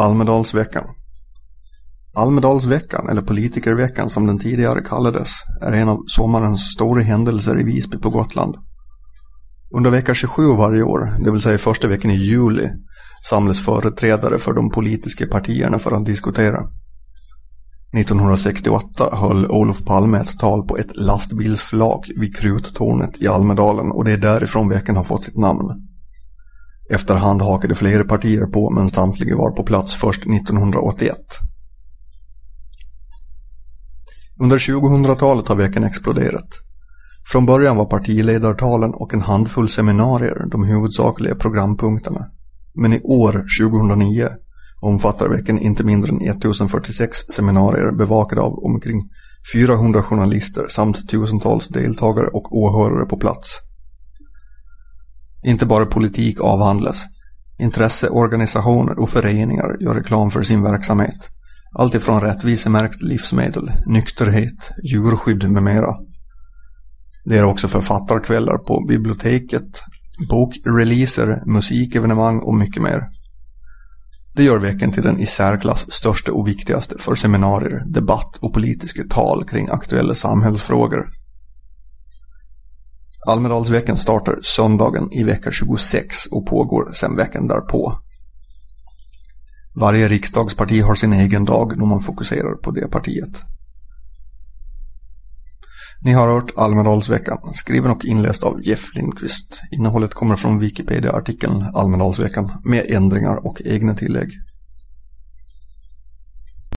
Almedalsveckan Almedalsveckan, eller politikerveckan som den tidigare kallades, är en av sommarens stora händelser i Visby på Gotland. Under vecka 27 varje år, det vill säga första veckan i juli, samlas företrädare för de politiska partierna för att diskutera. 1968 höll Olof Palme ett tal på ett lastbilsflak vid Kruttornet i Almedalen och det är därifrån veckan har fått sitt namn. Efterhand hakade flera partier på men samtliga var på plats först 1981. Under 2000-talet har veckan exploderat. Från början var partiledartalen och en handfull seminarier de huvudsakliga programpunkterna. Men i år, 2009, omfattar veckan inte mindre än 1046 seminarier bevakade av omkring 400 journalister samt tusentals deltagare och åhörare på plats. Inte bara politik avhandlas. Intresseorganisationer och föreningar gör reklam för sin verksamhet. Allt ifrån rättvisemärkt livsmedel, nykterhet, djurskydd med mera. Det är också författarkvällar på biblioteket, bokreleaser, musikevenemang och mycket mer. Det gör veckan till den i särklass största och viktigaste för seminarier, debatt och politiska tal kring aktuella samhällsfrågor. Almedalsveckan startar söndagen i vecka 26 och pågår sedan veckan därpå. Varje riksdagsparti har sin egen dag då man fokuserar på det partiet. Ni har hört Almedalsveckan, skriven och inläst av Jeff Lindqvist. Innehållet kommer från Wikipedia-artikeln Almedalsveckan med ändringar och egna tillägg.